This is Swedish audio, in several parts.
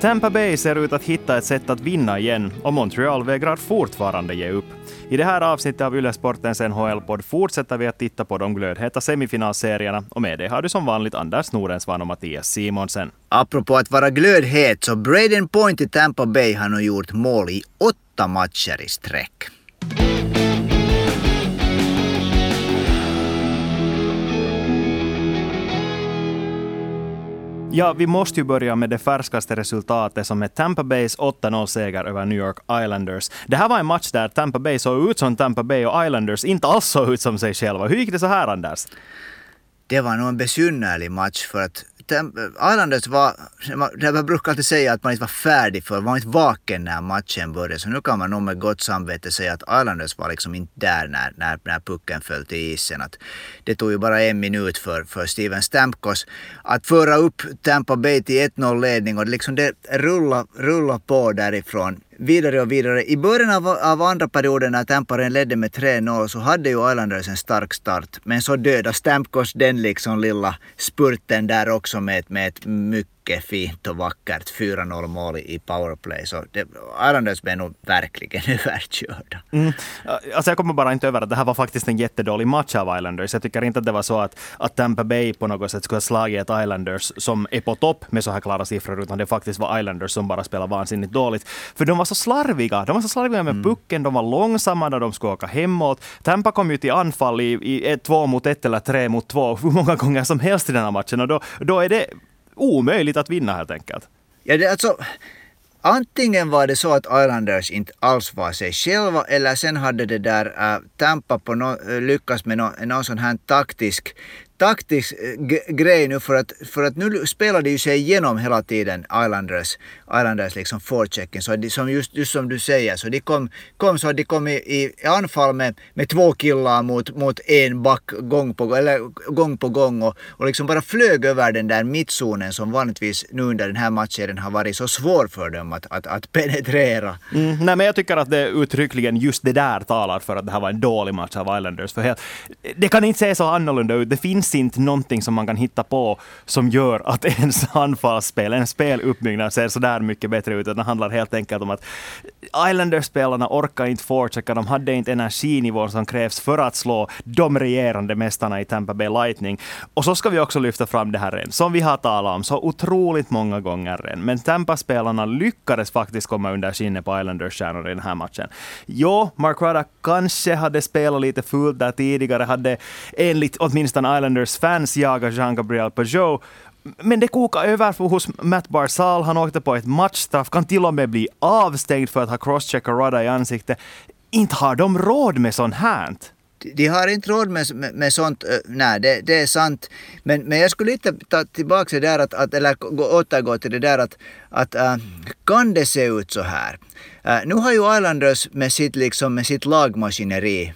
Tampa Bay ser ut att hitta ett sätt att vinna igen och Montreal vägrar fortfarande ge upp. I det här avsnittet av Ylesportens NHL-podd fortsätter vi att titta på de glödheta semifinalserierna och med det har du som vanligt Anders Norensvan och Mattias Simonsen. Apropå att vara glödhet så Braden Point i Tampa Bay har nu gjort mål i åtta matcher i sträck. Ja, vi måste ju börja med det färskaste resultatet som är Tampa Bays 8-0-seger över New York Islanders. Det här var en match där Tampa Bay såg ut som Tampa Bay och Islanders inte alls såg ut som sig själva. Hur gick det så här, Anders? Det var nog en besynnerlig match för att Islanders var, man brukar alltid säga att man inte var färdig för, man var inte vaken när matchen började. Så nu kan man nog med gott samvete säga att Islanders var liksom inte där när, när, när pucken föll till isen. Att det tog ju bara en minut för, för Steven Stamkos att föra upp Tampa Bay till 1-0 ledning och liksom det rullade rulla på därifrån vidare och vidare. I början av, av andra perioden när Tampa ledde med 3-0 så hade ju Islanders en stark start. Men så dödade Stamkos den liksom lilla spurten där också med, med ett mycket mycket fint och vackert 4-0 mål i powerplay. Så det, Islanders blev nog verkligen överkörda. Mm. Alltså jag kommer bara inte över att det här var faktiskt en jättedålig match av Islanders. Jag tycker inte att det var så att, att Tampa Bay på något sätt skulle ha slagit ett Islanders som är på topp med så här klara siffror, utan det faktiskt var Islanders som bara spelade vansinnigt dåligt. För de var så slarviga. De var så slarviga med mm. pucken, de var långsamma när de skulle åka hemåt. Tampa kom ju till anfall i, i ett, två mot ett eller tre mot två hur många gånger som helst i den här matchen. Och då, då är det omöjligt att vinna helt enkelt. Ja, det, alltså, antingen var det så att Islanders inte alls var sig själva eller sen hade det där äh, Tampa på no, lyckats med no, någon sån här taktisk taktisk eh, grej nu för att, för att nu spelar de ju sig igenom hela tiden Islanders, Islanders liksom forechecken. Så de, som just, just som du säger, så de kom, kom så de kom i, i anfall med, med två killar mot, mot en back gång på, eller gång, på gång och, och liksom bara flög över den där mittzonen som vanligtvis nu under den här matchen har varit så svår för dem att, att, att penetrera. Mm, nej, men jag tycker att det uttryckligen just det där talar för att det här var en dålig match av Islanders. För helt, det kan inte se så annorlunda ut. Det finns finns inte någonting som man kan hitta på som gör att ens anfallsspel, en speluppbyggnad ser sådär mycket bättre ut. Det handlar helt enkelt om att Islanders-spelarna orkar inte forechecka. De hade inte energinivån som krävs för att slå de regerande mästarna i Tampa Bay Lightning. Och så ska vi också lyfta fram det här redan, som vi har talat om så otroligt många gånger redan. Men Tampa-spelarna lyckades faktiskt komma under skinnet på Islanders-stjärnor i den här matchen. Jo, Mark Rada kanske hade spelat lite fult där tidigare, hade enligt åtminstone Islanders Islanders fans jagar Jean-Gabriel Pajot. Men det kokar över hos Matt Barzal. Han åkte på ett matchstraff, kan till och med bli avstängd för att ha crosscheckat Rada i ansiktet. Inte har de råd med sånt här de har inte råd med, med, med sånt. Nej, det, det, är sant. Men, men jag skulle lite ta tillbaka det där, att, att, eller återgå till det där att, att äh, kan det se ut så här? Äh, nu har ju Islanders med sitt, liksom, med sitt lagmaskineri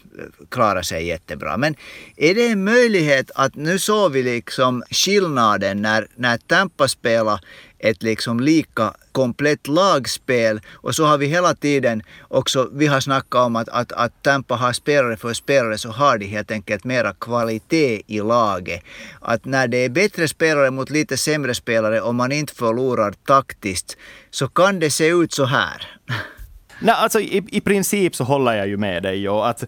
klarat sig jättebra. Men är det en möjlighet att nu såg vi liksom skillnaden när, när Tampa spelade ett liksom lika komplett lagspel och så har vi hela tiden också, vi har snackat om att, att, att Tampa har spelare för spelare så har de helt enkelt mera kvalitet i laget. Att när det är bättre spelare mot lite sämre spelare och man inte förlorar taktiskt så kan det se ut så här. Nej, alltså i, i princip så håller jag ju med dig. Och att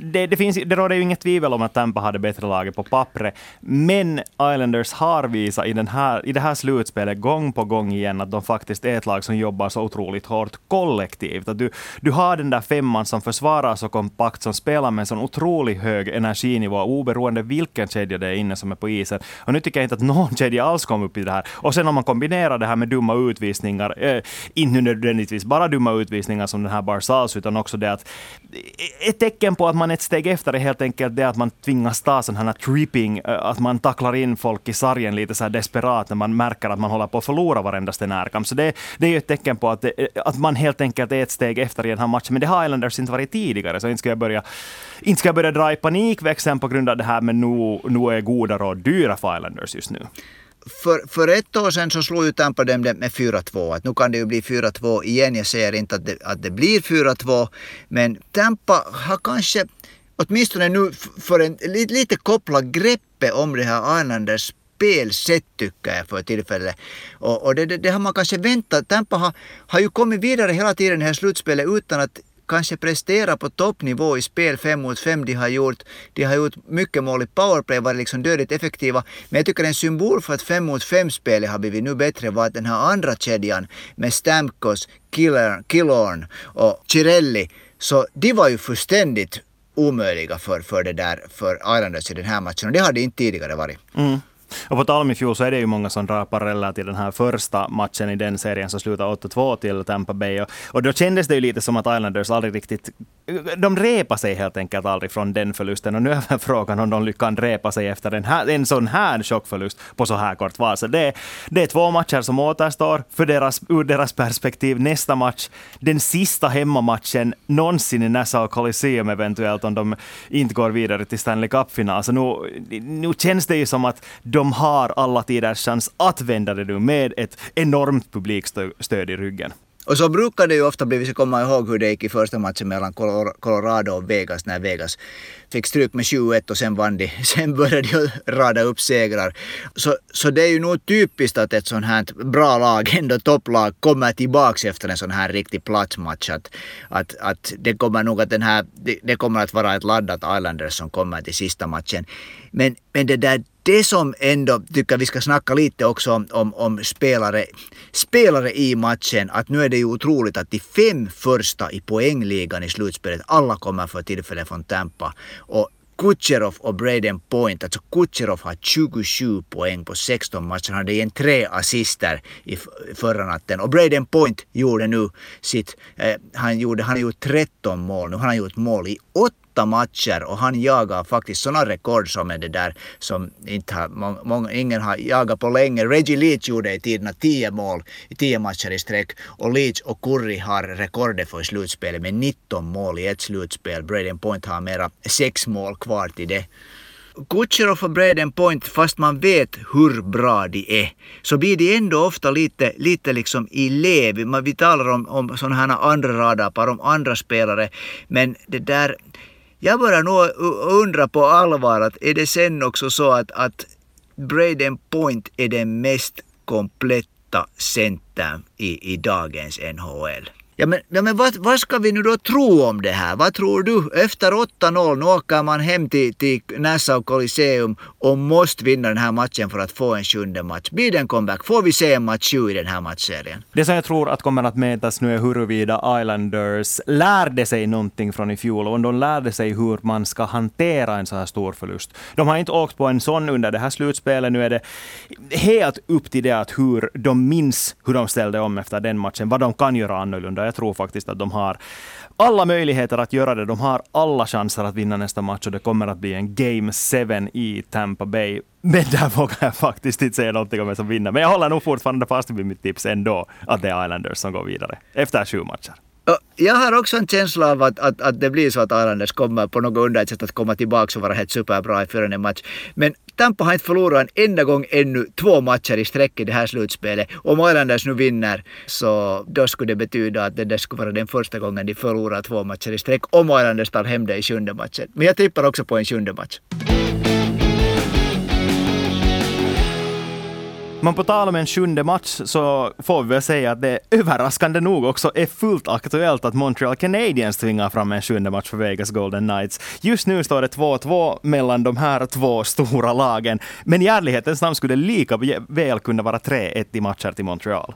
det, det, finns, det råder ju inget tvivel om att Tampa hade bättre laget på pappret. Men Islanders har visat i, den här, i det här slutspelet gång på gång igen att de faktiskt är ett lag som jobbar så otroligt hårt kollektivt. Att du, du har den där femman som försvarar så kompakt, som spelar med en sån otroligt hög energinivå oberoende vilken kedja det är inne som är på isen. Och nu tycker jag inte att någon kedja alls kom upp i det här. Och sen om man kombinerar det här med dumma utvisningar, eh, inte nödvändigtvis bara dumma utvisningar som den här Barzals, utan också det att eh, ett tecken på att man är ett steg efter är helt enkelt det att man tvingas ta sån här tripping, eh, att man tacklar in folk i sargen lite så här desperat när man märker att man håller på att förlora varendaste närkamp. Så det, det är ju ett tecken på att, det, att man helt enkelt är ett steg efter i den här matchen. Men det har Islanders inte varit tidigare, så inte ska jag börja, inte ska jag börja dra i panikväxeln på grund av det här, men nu, nu är goda råd dyra för Islanders just nu för, för ett år sedan så slog ju Tampa dem med 4-2. Att nu kan det ju bli 4-2 igen. Jag säger inte att det, att det blir 4-2. Men Tampa har kanske, åtminstone nu för en lite kopplat greppet om det här Islanders spelsätt tycker jag för tillfället. Och, och det, det, det, har man kanske väntat. Tampa har, har ju kommit vidare hela tiden i det här slutspelet utan att kanske prestera på toppnivå i spel fem mot fem De har gjort, de har gjort mycket mål i powerplay, varit liksom dödligt effektiva. Men jag tycker en symbol för att fem mot fem-spelet har blivit nu bättre var att den här andra kedjan med Stamkos, Killorn och Cirelli, så de var ju fullständigt omöjliga för, för, det där, för Islanders i den här matchen och det har inte tidigare varit. Mm. Och på tal om i fjol så är det ju många som drar paralleller till den här första matchen i den serien som slutade 8-2 till Tampa Bay. Och, och då kändes det ju lite som att Islanders aldrig riktigt... De repade sig helt enkelt aldrig från den förlusten. Och nu är frågan om de lyckas repa sig efter en, här, en sån här chockförlust på så här kort varsel. Det, det är två matcher som återstår för deras, ur deras perspektiv. Nästa match, den sista hemmamatchen någonsin i Nassau Coliseum eventuellt, om de inte går vidare till Stanley Cup-final. Så nu, nu känns det ju som att de har alla tiders chans att vända det nu med ett enormt publikstöd i ryggen. Och så brukar det ju ofta bli, vi ska komma ihåg hur det gick i första matchen mellan Colorado och Vegas när Vegas fick stryk med 7-1 och sen vann de. Sen började de rada upp segrar. Så, så det är ju nog typiskt att ett sånt här bra lag, ändå topplag, kommer tillbaks efter en sån här riktig platsmatch. Att, att, att det kommer nog att den här, det, det kommer att vara ett laddat Islanders som kommer till sista matchen. Men, men det där det som ändå tycker vi ska snacka lite också om, om, om, spelare, spelare i matchen, att nu är det ju otroligt att de fem första i poängligan i slutspelet, alla kommer för tillfället från Tampa. Och Kucherov och Braden Point, alltså Kucherov har 27 poäng på 16 matcher. Han hade igen tre assister i förra natten. Och Braden Point gjorde nu sitt, eh, han, gjorde, han har gjort 13 mål nu. Han har gjort mål i 8 åtta matcher och han jagar faktiskt sådana rekord som är det där som inte har, många, ingen har jagat på länge. Reggie Leach gjorde i tiderna tio mål i tio matcher i sträck och Leach och Curry har rekordet för slutspelet med 19 mål i ett slutspel. Braden Point har mera sex mål kvar till det. Kutjerov och Braden Point, fast man vet hur bra de är, så blir de ändå ofta lite, lite liksom i lev. Vi talar om, om sådana här andra radarpar, om andra spelare, men det där jag börjar nog undra på allvar att är det sen också så att, att Braden Point är den mest kompletta centern i, i dagens NHL. Ja men, ja, men vad, vad ska vi nu då tro om det här? Vad tror du? Efter 8-0, nu åker man hem till, till Nassau Coliseum och måste vinna den här matchen för att få en sjunde match. Blir det en comeback? Får vi se en match 7 i den här matchserien? Det som jag tror att kommer att mätas nu är huruvida Islanders lärde sig någonting från i fjol och om de lärde sig hur man ska hantera en så här stor förlust. De har inte åkt på en sån under det här slutspelet. Nu är det helt upp till det att hur de minns hur de ställde om efter den matchen, vad de kan göra annorlunda. Jag tror faktiskt att de har alla möjligheter att göra det. De har alla chanser att vinna nästa match och det kommer att bli en Game 7 i Tampa Bay. Men där vågar jag faktiskt inte säga någonting om vem som vinner. Men jag håller nog fortfarande fast vid mitt tips ändå, att det är Islanders som går vidare efter sju matcher. Jag har också en känsla av att, att, att det blir så att Arandes kommer på något underligt sätt att komma tillbaka och vara helt superbra i följande match. Men Tampa har inte förlorat en enda gång ännu två matcher i sträck i det här slutspelet. Om Islanders nu vinner så då skulle det betyda att det där skulle vara den första gången de förlorar två matcher i sträck om Islanders tar hem det i sjunde matchen. Men jag tippar också på en sjunde match. Men på tal om en sjunde match så får vi väl säga att det överraskande nog också är fullt aktuellt att Montreal Canadiens tvingar fram en sjunde match för Vegas Golden Knights. Just nu står det 2-2 mellan de här två stora lagen, men i ärlighetens namn skulle det lika väl kunna vara 3-1 i matcher till Montreal.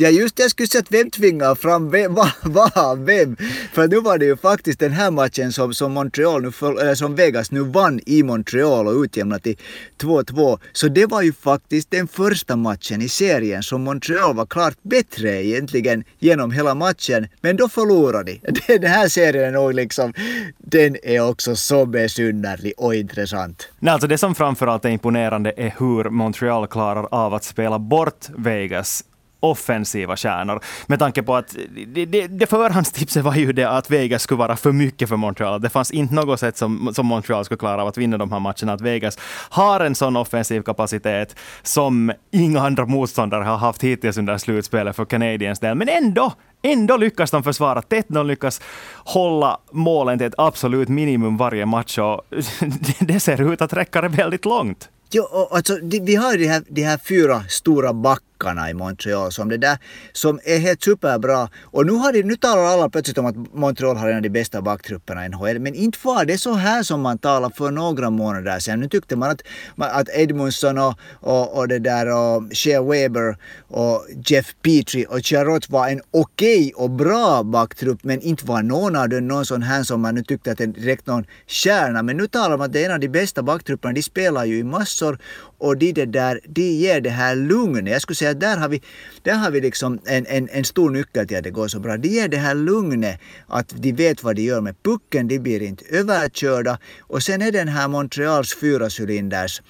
Ja just det, jag skulle säga att vem tvingar fram vem, va, va, vem? För nu var det ju faktiskt den här matchen som, som Montreal nu, eller som Vegas nu vann i Montreal och utjämnat till 2-2. Så det var ju faktiskt den första matchen i serien som Montreal var klart bättre egentligen genom hela matchen. Men då förlorade de. Den här serien är nog liksom, den är också så besynnerlig och intressant. Nej, alltså det som framförallt är imponerande är hur Montreal klarar av att spela bort Vegas offensiva stjärnor. Med tanke på att det, det, det förhandstipset var ju det att Vegas skulle vara för mycket för Montreal. Det fanns inte något sätt som, som Montreal skulle klara av att vinna de här matcherna. Att Vegas har en sån offensiv kapacitet som inga andra motståndare har haft hittills under slutspelet för Canadiens del. Men ändå, ändå lyckas de försvara tätt. De lyckas hålla målen till ett absolut minimum varje match och det ser ut att räcka väldigt långt. Ja, alltså, vi har ju de här, de här fyra stora backarna i Montreal som, det där, som är helt superbra. Och nu, har de, nu talar alla plötsligt om att Montreal har en av de bästa backtrupperna i NHL. Men inte var det så här som man talade för några månader sedan. Nu tyckte man att, att Edmundson och, och, och det där och Shea Weber och Jeff Petrie och Charrot var en okej okay och bra backtrupp men inte var någon av dem någon sån här som man nu tyckte att det direkt någon stjärna. Men nu talar man att det är en av de bästa backtrupperna. De spelar ju i massor massor och de, det där, de ger det här lugnet. Jag skulle säga att där har vi, där har vi liksom en, en, en stor nyckel till att det går så bra. De ger det här lugnet att de vet vad de gör med pucken, de blir inte överkörda. Och sen är den här Montreals fyracylinders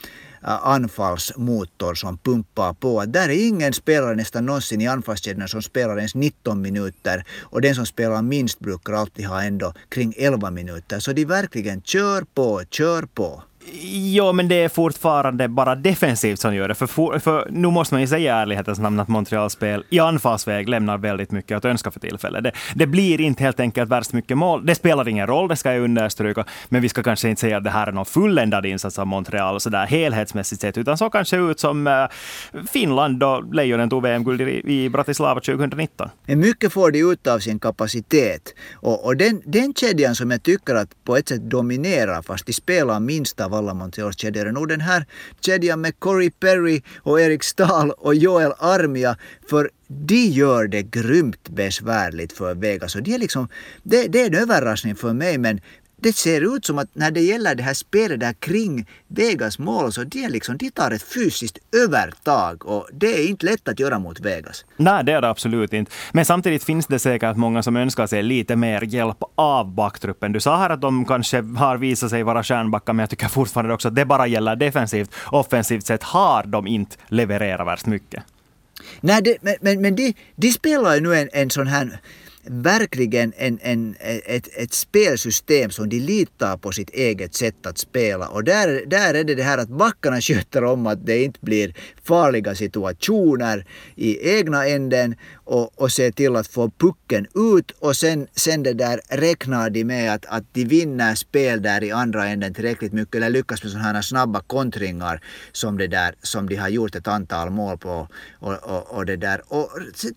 äh, anfallsmotor som pumpar på. Där är ingen spelare nästan någonsin i anfallskedjan som spelar ens 19 minuter och den som spelar minst brukar alltid ha ändå kring 11 minuter. Så de verkligen kör på, kör på. Jo, men det är fortfarande bara defensivt som gör det. För, for, för nu måste man ju säga i ärlighetens namn att Montreals spel i anfallsväg lämnar väldigt mycket att önska för tillfället. Det, det, blir inte helt enkelt värst mycket mål. Det spelar ingen roll, det ska jag understryka. Men vi ska kanske inte säga att det här är någon fulländad insats av Montreal så där helhetsmässigt sett, utan så kanske ut som eh, Finland då Lejonen tog VM-guld i, i Bratislava 2019. Men mycket får de ut av sin kapacitet. Och, och den, den kedjan som jag tycker att på ett sätt dominerar, fast de spelar minst av alla Montreals kedjor är nog den här kedjan med Corey Perry och Erik Stahl och Joel Armia. För de gör det grymt besvärligt för Vegas. Och de är liksom, det, det är en överraskning för mig men det ser ut som att när det gäller det här spelet där kring Vegas mål så de, liksom, de tar ett fysiskt övertag och det är inte lätt att göra mot Vegas. Nej, det är det absolut inte. Men samtidigt finns det säkert många som önskar sig lite mer hjälp av backtruppen. Du sa här att de kanske har visat sig vara stjärnbackar, men jag tycker fortfarande också att det bara gäller defensivt. Offensivt sett har de inte levererat värst mycket. Nej, det, men, men, men de, de spelar ju nu en, en sån här verkligen en, en, ett, ett spelsystem som de litar på sitt eget sätt att spela. Och där, där är det det här att backarna sköter om att det inte blir farliga situationer i egna änden och, och se till att få pucken ut och sen, sen det där räknar de med att, att de vinner spel där i andra änden tillräckligt mycket eller lyckas med sådana här snabba kontringar som, det där, som de har gjort ett antal mål på. Och, och, och det där. Och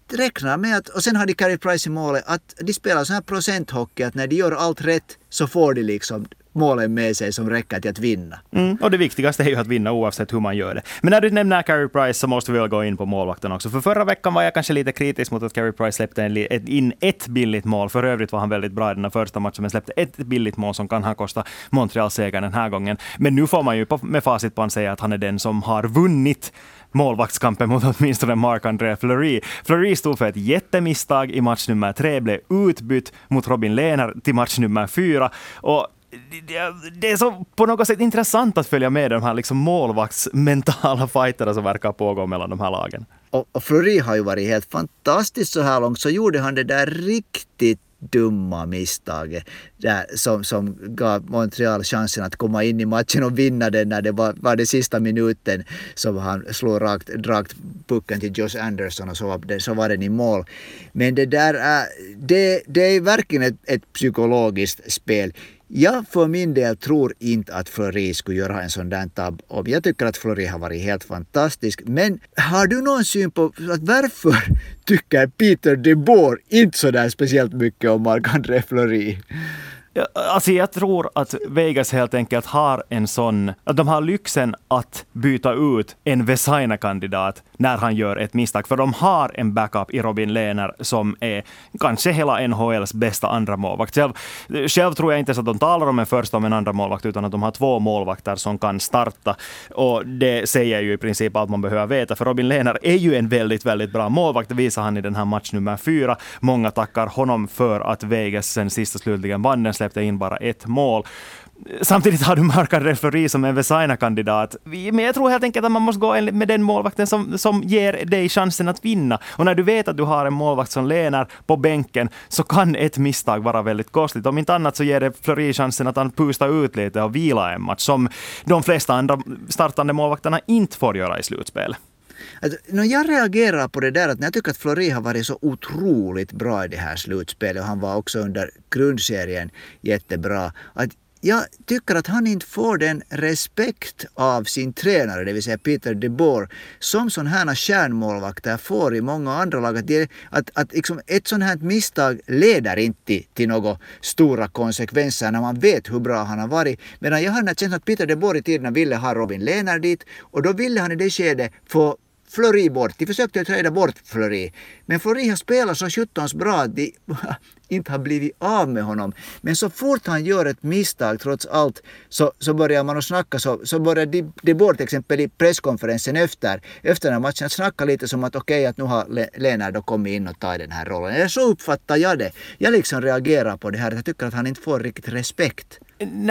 räknar med att, och sen har de Carey Price i målet, att de spelar sån här procenthockey att när de gör allt rätt så får de liksom målen med sig som räcker till att vinna. Mm, och det viktigaste är ju att vinna oavsett hur man gör det. Men när du nämner Carey Price så måste vi väl gå in på målvakten också. För förra veckan var jag kanske lite kritisk mot att Carey Price släppte in ett billigt mål. För övrigt var han väldigt bra i den första matchen, men släppte ett billigt mål som kan ha kostat Montreal segern den här gången. Men nu får man ju med facit på säga att han är den som har vunnit målvaktskampen mot åtminstone Marc-André Fleury. Fleury stod för ett jättemisstag i match nummer tre, blev utbytt mot Robin Lehner till match nummer fyra. Och det är så på något sätt intressant att följa med de här liksom målvaktsmentala fighterna som verkar pågå mellan de här lagen. Och, och Fleury har ju varit helt fantastisk så här långt. Så gjorde han det där riktigt dumma misstaget där, som, som gav Montreal chansen att komma in i matchen och vinna den när det var, var det sista minuten som han slog rakt, rakt pucken till Josh Anderson och så var, det, så var den i mål. Men det där är, det, det är verkligen ett, ett psykologiskt spel. Jag för min del tror inte att Flori skulle göra en sån där tabb. Och jag tycker att Flori har varit helt fantastisk. Men har du någon syn på att varför tycker Peter de Boer inte så där speciellt mycket om Marc-André Flori? Alltså jag tror att Vegas helt enkelt har en sån, att de har lyxen att byta ut en Vesaina-kandidat när han gör ett misstag. För de har en backup i Robin Lehner som är kanske hela NHLs bästa andra målvakt. Själv, själv tror jag inte att de talar om en första och en andra målvakt, utan att de har två målvakter som kan starta. Och det säger ju i princip allt man behöver veta, för Robin Lehner är ju en väldigt, väldigt bra målvakt. Det visar han i den här match nummer fyra. Många tackar honom för att Vegas sen sist och slutligen vann den, släppte in bara ett mål. Samtidigt har du Markan Referi som en Vesaina-kandidat. Men jag tror helt enkelt att man måste gå med den målvakten som, som ger dig chansen att vinna. Och när du vet att du har en målvakt som lenar på bänken så kan ett misstag vara väldigt kostligt. Om inte annat så ger det Fleury chansen att han pustar ut lite och vila en match som de flesta andra startande målvakterna inte får göra i slutspel. Att, no, jag reagerar på det där att jag tycker att Flori har varit så otroligt bra i det här slutspelet och han var också under grundserien jättebra. Att jag tycker att han inte får den respekt av sin tränare, det vill säga Peter de Boer, som sådana här kärnmålvakter får i många andra lag. Att, det, att, att liksom ett sådant här misstag leder inte till några stora konsekvenser när man vet hur bra han har varit. Medan jag har den känslan att Peter de Boer i tiderna ville ha Robin Lehner dit och då ville han i det skedet få Fleury bort. De försökte träda bort Fleury. Men Fleury har spelat så sjuttons bra att de inte har blivit av med honom. Men så fort han gör ett misstag trots allt så, så börjar man att snacka. Så, så börjar de, de bort till exempel i presskonferensen efter, efter den här matchen att snacka lite som att okej okay, att nu har Lennart då kommit in och tagit den här rollen. Eller så uppfattar jag det. Jag liksom reagerar på det här. Jag tycker att han inte får riktigt respekt.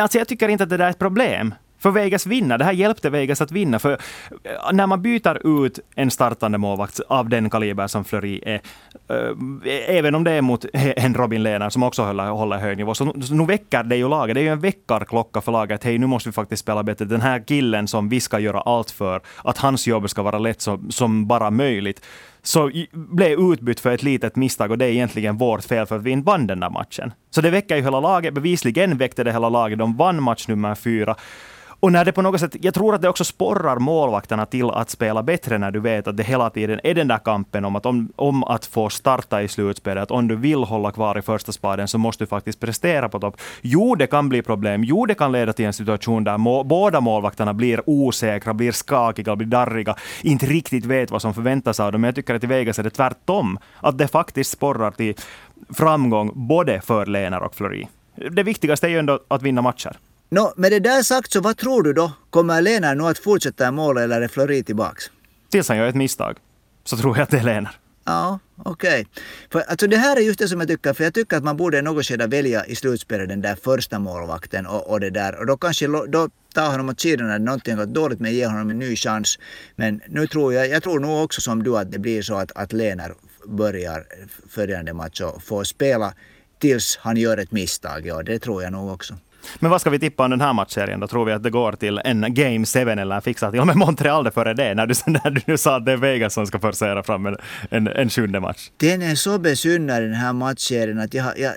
Alltså jag tycker inte att det där är ett problem. För Vegas vinna. Det här hjälpte Vegas att vinna. För eh, när man byter ut en startande målvakt av den kaliber som Fleury är, äh, även om det är mot en Robin Lehner som också håller, håller hög nivå, så, så nu väcker det ju laget. Det är ju en väckarklocka för laget. Hej, nu måste vi faktiskt spela bättre. Den här killen som vi ska göra allt för, att hans jobb ska vara lätt som, som bara möjligt så blev utbytt för ett litet misstag och det är egentligen vårt fel för att vi inte vann den där matchen. Så det väcker ju hela laget. Bevisligen väckte det hela laget. De vann match nummer fyra. Och när det på något sätt, jag tror att det också sporrar målvakterna till att spela bättre när du vet att det hela tiden är den där kampen om att, om, om att få starta i slutspelet. Att om du vill hålla kvar i första spaden så måste du faktiskt prestera på topp. Jo, det kan bli problem. Jo, det kan leda till en situation där må, båda målvakterna blir osäkra, blir skakiga, blir darriga, inte riktigt vet vad som förväntas av dem. Men jag tycker att i Vegas är det tvärtom. Att det faktiskt sporrar till framgång både för Lener och Flori. Det viktigaste är ju ändå att vinna matcher. Nå, med det där sagt så vad tror du då? Kommer Lena nu att fortsätta i mål eller är Flori tillbaks? Tills han gör ett misstag så tror jag att det är Lena. Ja, okej. Okay. alltså det här är just det som jag tycker, för jag tycker att man borde i något skede välja i slutspelet den där första målvakten och, och det där. Och då kanske då ta honom åt sidan när någonting har gått dåligt men ge honom en ny chans. Men nu tror jag, jag tror nog också som du att det blir så att, att Lenar börjar följande match och får spela tills han gör ett misstag. Ja, det tror jag nog också. Men vad ska vi tippa om den här matchserien då? Tror vi att det går till en Game 7 eller fixar till och med Montreal det före det? När du, när du nu sa att det är Vegas som ska forcera fram en, en, en sjunde match. Den är så besynnerlig den här matchserien att, jag, jag,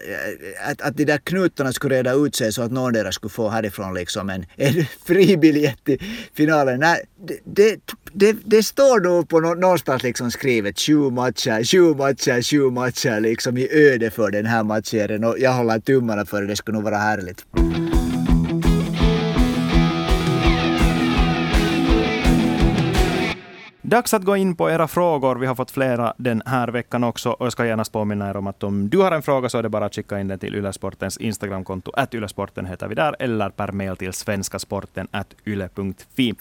att, att de där knutarna skulle reda ut sig så att någon deras skulle få härifrån liksom en, en fribiljett till finalen. Nej, det, det, det, det står nog på någonstans liksom skrivet sju matcher, sju matcher, sju matcher liksom i öde för den här matchserien och jag håller tummarna för det. Det skulle nog vara härligt. Dags att gå in på era frågor. Vi har fått flera den här veckan också. Och jag ska gärna påminna er om att om du har en fråga så är det bara att skicka in den till Ylesportens Instagramkonto. Att Ylesporten heter vi där. Eller per mail till svenskasporten yle.fi.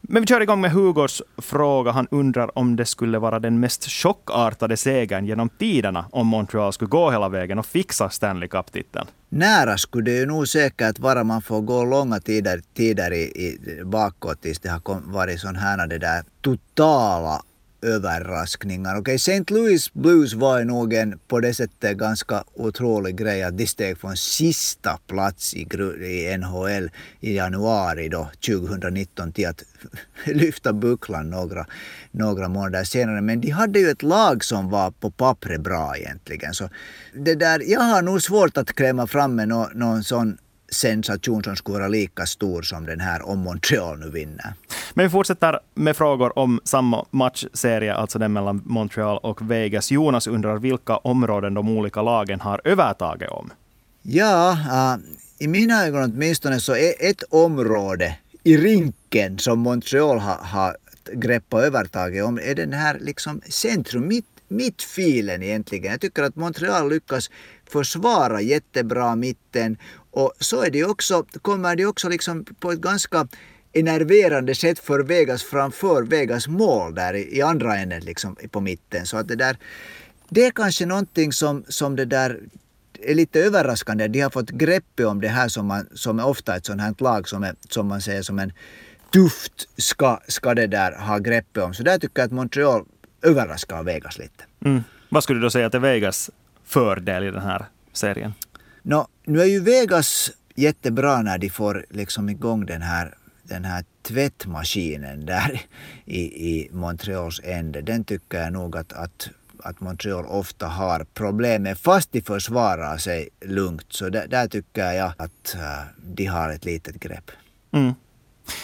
Men vi kör igång med Hugos fråga. Han undrar om det skulle vara den mest chockartade segern genom tiderna om Montreal skulle gå hela vägen och fixa Stanley Cup-titeln. Nära skulle det ju nog säkert vara. Man får gå långa tider, tider i, i, bakåt tills det har varit sån här det där totala överraskningar. Okej, okay, St. Louis Blues var nog en på det sättet ganska otrolig grej att de steg från sista plats i, i NHL i januari då, 2019 till att lyfta bucklan några, några månader senare. Men de hade ju ett lag som var på pappret bra egentligen. Så det där, jag har nog svårt att klämma fram med no, någon sån sensation som skulle vara lika stor som den här om Montreal nu vinner. Men vi fortsätter med frågor om samma matchserie, alltså den mellan Montreal och Vegas. Jonas undrar vilka områden de olika lagen har övertaget om. Ja, uh, i mina ögon åtminstone så är ett område i rinken som Montreal har, har greppat övertaget om är den här liksom centrum, mitt, mittfilen egentligen. Jag tycker att Montreal lyckas försvara jättebra mitten och så är det också, kommer det också liksom på ett ganska enerverande sätt för Vegas framför Vegas mål där i, i andra änden liksom på mitten. Så att det där, det är kanske någonting som, som det där är lite överraskande. De har fått grepp om det här som, man, som är ofta ett sånt här lag som, är, som man säger som en tufft ska, ska det där ha grepp om. Så där tycker jag att Montreal överraskar Vegas lite. Mm. Vad skulle du då säga att är Vegas fördel i den här serien? No, nu är ju Vegas jättebra när de får liksom igång den här, den här tvättmaskinen där i, i Montreals ände. Den tycker jag nog att, att att Montreal ofta har problem med, fast de försvarar sig lugnt. Så där, där tycker jag att äh, de har ett litet grepp. Mm.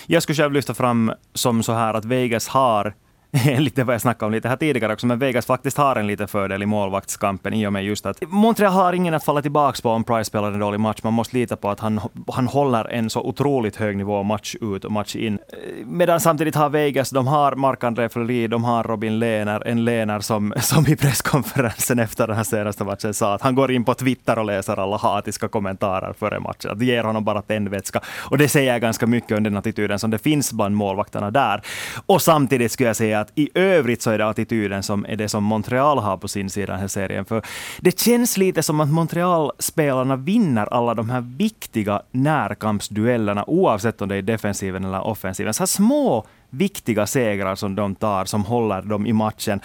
Jag skulle själv lyfta fram som så här att Vegas har lite vad jag snackade om lite här tidigare också, men Vegas faktiskt har en liten fördel i målvaktskampen i och med just att Montreal har ingen att falla tillbaka på om Price spelar en dålig match. Man måste lita på att han, han håller en så otroligt hög nivå match ut och match in. Medan samtidigt har Vegas, de har Marc-André Fleury, de har Robin Lehner, en Lehner som, som i presskonferensen efter den här senaste matchen sa att han går in på Twitter och läser alla hatiska kommentarer före matchen. Att det ger honom bara tändvätska. Och det säger ganska mycket om den attityden som det finns bland målvakterna där. Och samtidigt skulle jag säga att i övrigt så är det attityden som är det som Montreal har på sin sida den här serien. För det känns lite som att Montreal-spelarna vinner alla de här viktiga närkampsduellerna oavsett om det är defensiven eller offensiven. Så här små viktiga segrar som de tar, som håller dem i matchen.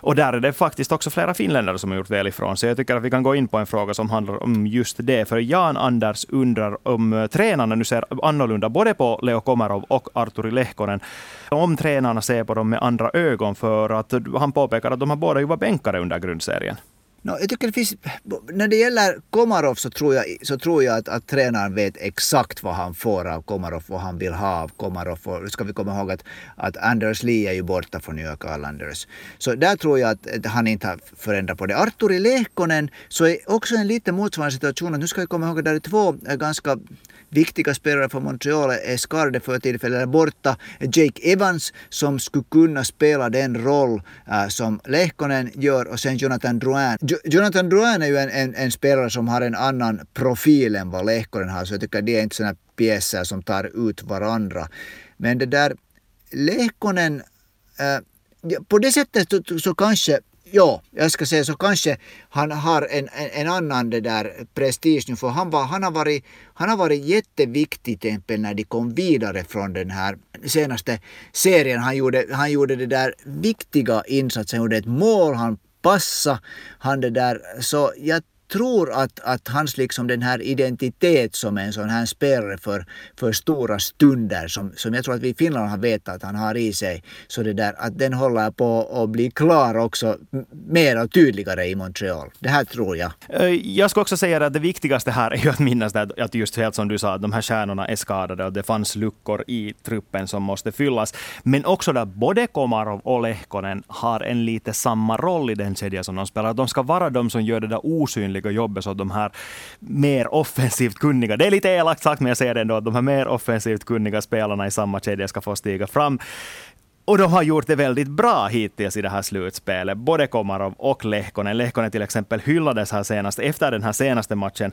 Och där är det faktiskt också flera finländare som har gjort väl ifrån sig. Jag tycker att vi kan gå in på en fråga som handlar om just det. För Jan Anders undrar om eh, tränarna nu ser annorlunda både på Leo Komarov och Arturi Lehkonen. Om tränarna ser på dem med andra ögon, för att han påpekar att de har båda ju varit bänkare under grundserien. No, jag tycker det finns, när det gäller Komarov så tror jag, så tror jag att, att tränaren vet exakt vad han får av Komarov, vad han vill ha av Komarov. Och nu ska vi komma ihåg att, att Anders Lee är ju borta från New York Islanders. Så där tror jag att, att han inte har förändrat på det. Arturi Lehkonen så är också en lite motsvarande situation. Nu ska vi komma ihåg att det är två eh, ganska viktiga spelare för Montreal är skadade för tillfället eller borta. Jake Evans som skulle kunna spela den roll äh, som Lehkonen gör och sen Jonathan Drouin. Jonathan Drouin är ju en, en, en, spelare som har en annan profil än vad Lehkonen har så jag tycker det är inte sådana pjäser som tar ut varandra. Men det där Lehkonen äh, på det sättet så, så kanske ja, jag ska säga så kanske han har en, en, en annan det där prestige nu för han, var, han, har varit, han har varit jätteviktig till exempel när de kom vidare från den här senaste serien. Han gjorde, han gjorde det där viktiga insatsen, han gjorde ett mål, han passa han det där, så jag tror att, att hans liksom den här identitet som en sån här spelare för, för stora stunder som, som jag tror att vi i Finland har vetat att han har i sig. Så det där att den håller på att bli klar också mer och tydligare i Montreal. Det här tror jag. Eh, jag ska också säga att det viktigaste här är ju att minnas det att just helt som du sa, att de här stjärnorna är skadade och det fanns luckor i truppen som måste fyllas. Men också där både Komarov och Lehkonen har en lite samma roll i den kedja som de spelar. De ska vara de som gör det där osynliga osynliga jobbet så att de här mer offensivt kunniga, det är lite elakt sagt men jag säger det ändå, att de här mer offensivt kunniga spelarna i samma kedja ska få stiga fram. Och de har gjort det väldigt bra hittills i det här slutspelet. Både Komarov och Lehkonen. Lehkonen till exempel hyllades här senast. Efter den här senaste matchen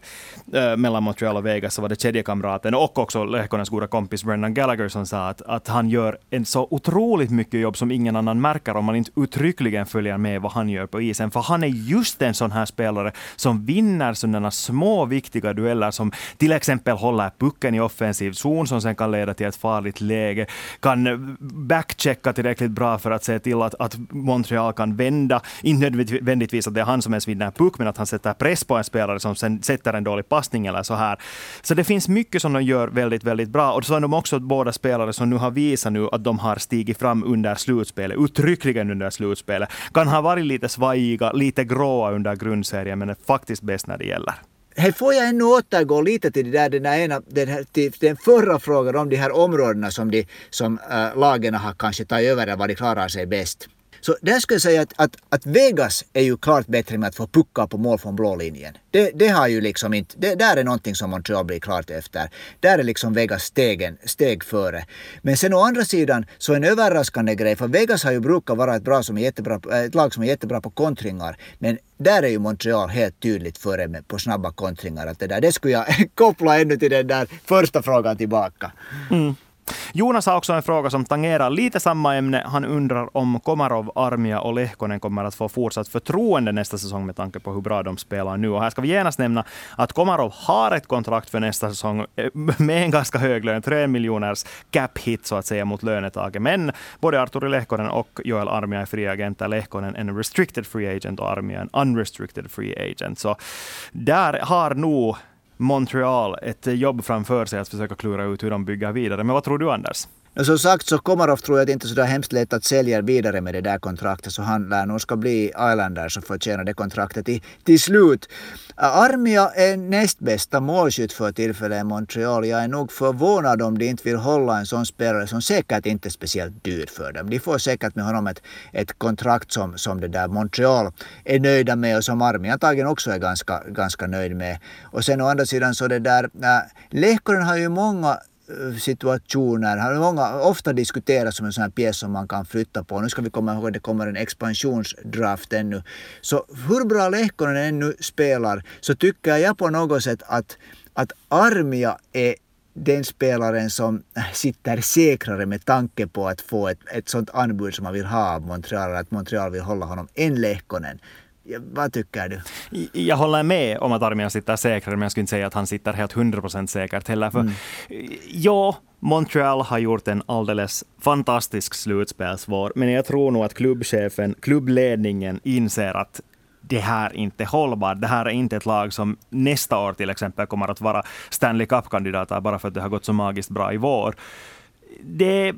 äh, mellan Montreal och Vegas så var det kedjekamraten och också Lehkonens goda kompis Brendan Gallagher som sa att, att han gör en så otroligt mycket jobb som ingen annan märker om man inte uttryckligen följer med vad han gör på isen. För han är just en sån här spelare som vinner sådana små viktiga dueller som till exempel håller pucken i offensiv zon som sen kan leda till ett farligt läge, kan backcheck räcka tillräckligt bra för att se till att, att Montreal kan vända. Inte nödvändigtvis att det är han som ens vinner puck, men att han sätter press på en spelare som sen sätter en dålig passning eller så här. Så det finns mycket som de gör väldigt, väldigt bra. Och så är de också båda spelare som nu har visat nu att de har stigit fram under slutspelet, uttryckligen under slutspelet. Kan ha varit lite svajiga, lite gråa under grundserien, men är faktiskt bäst när det gäller. Här får jag ännu återgå lite till, det där, den, där ena, den, här, till den förra frågan om de här områdena som, de, som äh, lagen har kanske tagit över, där var de klarar sig bäst. Så där skulle jag säga att, att, att, Vegas är ju klart bättre med att få puckar på mål från blå linjen. Det, det har ju liksom inte, det, där är någonting som Montreal blir klart efter. Där är liksom Vegas stegen, steg före. Men sen å andra sidan så en överraskande grej, för Vegas har ju brukat vara ett, bra som är jättebra, ett lag som är jättebra på kontringar. Men där är ju Montreal helt tydligt före med, på snabba kontringar. Att det, där, det skulle jag koppla ännu till den där första frågan tillbaka. Mm. Jonas har också en fråga som tangerar lite samma ämne. Han undrar om Komarov, Armia och Lehkonen kommer att få fortsatt förtroende nästa säsong med tanke på hur bra de spelar nu. Och här ska vi genast nämna att Komarov har ett kontrakt för nästa säsong eh, med en ganska hög lön, tre miljoners cap hit så att säga mot lönetaket. Men både Arturi Lehkonen och Joel Armia är fria agenter. Lehkonen en restricted free agent och Armia en unrestricted free agent. Så där har nog Montreal ett jobb framför sig att försöka klura ut hur de bygger vidare. Men vad tror du Anders? Och som sagt så Komarov tror jag inte är så hemskt lätt att sälja vidare med det där kontraktet så han lär nog ska bli Islanders och förtjäna det kontraktet till, till slut. Armia är näst bästa målskytt för tillfället i Montreal. Jag är nog förvånad om de inte vill hålla en sån spelare som säkert inte är speciellt dyr för dem. De får säkert med honom ett, ett kontrakt som, som det där Montreal är nöjda med och som Armia antagligen också är ganska, ganska nöjd med. Och sen å andra sidan så det där, äh, Lehkonen har ju många Eh, situationer har många, ofta diskuterats som en sån här pjäs som man kan flytta på. Nu ska vi komma ihåg att det kommer en expansionsdraft ännu. Så hur bra Lehkonen ännu spelar så tycker jag på något sätt att, att Armia är den spelaren som sitter säkrare med tanke på att få ett, ett sånt anbud som man vill ha av Montreal, att Montreal vill hålla honom, än Lehkonen. Vad tycker du? Jag håller med om att Armia sitter säkrare, men jag skulle inte säga att han sitter helt 100% säkert heller. För mm. Ja, Montreal har gjort en alldeles fantastisk slutspelsvår, men jag tror nog att klubbchefen, klubbledningen inser att det här inte hållbart. Det här är inte ett lag som nästa år till exempel kommer att vara Stanley Cup-kandidater bara för att det har gått så magiskt bra i vår. Det,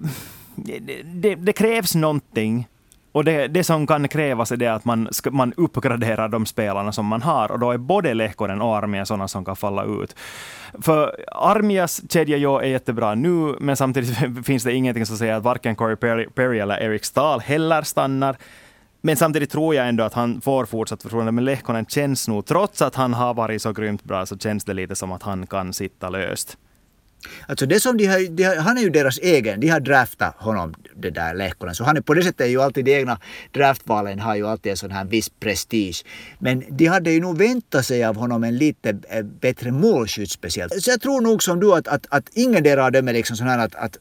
det, det krävs någonting och det, det som kan krävas är det att man, man uppgraderar de spelarna som man har. Och då är både Lehkonen och Armia sådana som kan falla ut. För Armias kedja jo är jättebra nu, men samtidigt finns det ingenting som säger att varken Corey Perry, Perry eller Eric Stahl heller stannar. Men samtidigt tror jag ändå att han får fortsatt förtroende. Men Lehkonen känns nog, trots att han har varit så grymt bra, så känns det lite som att han kan sitta löst. Alltså det som de har, de har, han är ju deras egen, de har draftat honom, det där Lehkonen. Så han är på det sättet är ju alltid de egna draftvalen har ju alltid en sån här viss prestige. Men de hade ju nog väntat sig av honom en lite eh, bättre målskytt speciellt. Så jag tror nog som du att, att, att ingen där av dem är liksom sån här att, att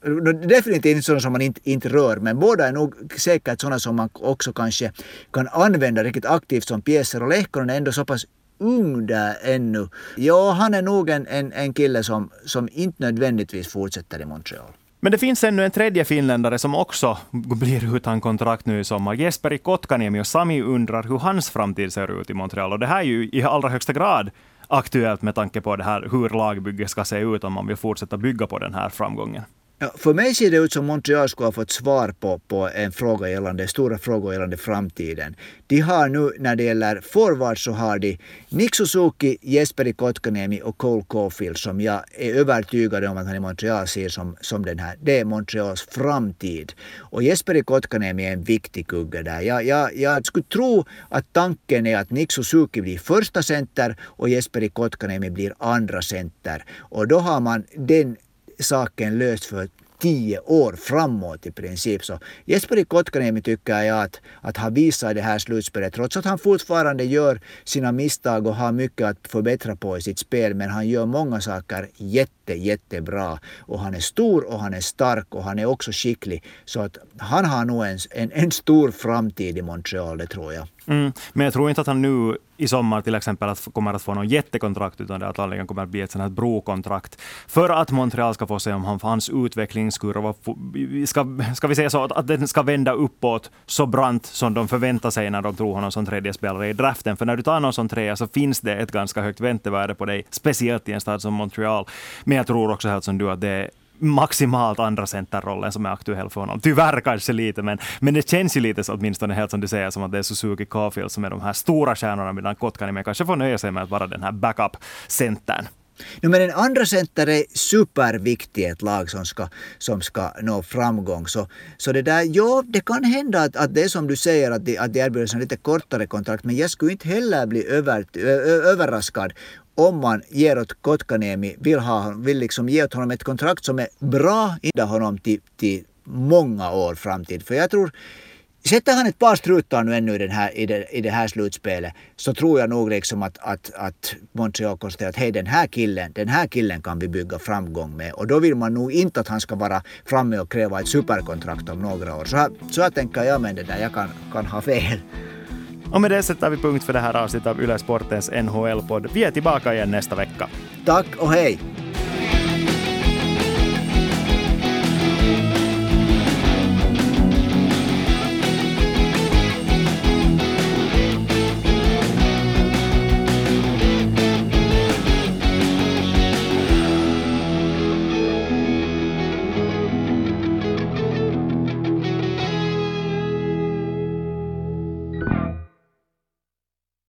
definitivt inte sådana som man inte, inte rör, men båda är nog säkert sådana som man också kanske kan använda riktigt aktivt som pjäser. Och Lehkonen är ändå så pass ung där ännu. Ja, han är nog en, en, en kille som, som inte nödvändigtvis fortsätter i Montreal. Men det finns ännu en tredje finländare som också blir utan kontrakt nu i sommar. Jesperi Kotkaniemi och Sami undrar hur hans framtid ser ut i Montreal. Och det här är ju i allra högsta grad aktuellt med tanke på det här hur lagbygget ska se ut om man vill fortsätta bygga på den här framgången. Ja, för mig ser det ut som Montreal skulle ha fått svar på, på en fråga gällande, stora frågor gällande framtiden. De har nu när det gäller forward så har de Nick Suzuki, Jesperi Kotkaniemi och Cole Caulfield som jag är övertygad om att han i Montreal ser som, som den här. Det är Montreals framtid. Och Jesperi Kotkaniemi är en viktig kugge där. Jag, jag, jag skulle tro att tanken är att Nick Suzuki blir första center och Jesperi Kotkaniemi blir andra center. Och då har man den saken löst för tio år framåt i princip. Så Jesperi Kotkaniemi tycker jag att, att ha visat det här slutspelet, trots att han fortfarande gör sina misstag och har mycket att förbättra på i sitt spel, men han gör många saker jätte, jättebra. Och han är stor och han är stark och han är också skicklig. Så att han har nog en, en, en stor framtid i Montreal, det tror jag. Mm, men jag tror inte att han nu i sommar till exempel att, kommer att få något jättekontrakt, utan det att antagligen kommer att bli ett sånt här brokontrakt. För att Montreal ska få se om han, hans utvecklingskurva, ska, ska vi säga så, att, att den ska vända uppåt så brant som de förväntar sig när de tror honom som tredje spelare i draften. För när du tar någon som trea så finns det ett ganska högt väntevärde på dig, speciellt i en stad som Montreal. Men jag tror också helt som du att det är maximalt andra centerrollen som är aktuell för honom. Tyvärr kanske lite, men, men det känns ju lite så, åtminstone helt som du säger, som att det är Suzuki Caulfield som är de här stora stjärnorna, medan Kotkaniemi kanske får nöja sig med att vara den här backup-centern. No, men en andra center är superviktig i ett lag som ska, som ska nå framgång. Så, så det där, ja, det kan hända att, att det är som du säger att de, att de erbjuder en lite kortare kontrakt, men jag skulle inte heller bli över, ö, överraskad om man ger åt Kotkaniemi, vill, ha, vill liksom ge åt honom ett kontrakt som är bra, inda honom till, till många år framtid. För jag tror, sätter han ett par strutar nu ännu i, den här, i, det, i det här slutspelet så tror jag nog liksom att, att, att Montreal konstaterar att hej den här killen, den här killen kan vi bygga framgång med. Och då vill man nog inte att han ska vara framme och kräva ett superkontrakt om några år. Så här, så här tänker jag med det där, jag kan, kan ha fel. Och med det sätter vi punkt för det här avsnittet av Yle Sportens NHL-podd. Vi är tillbaka igen nästa vecka. Tack och hej!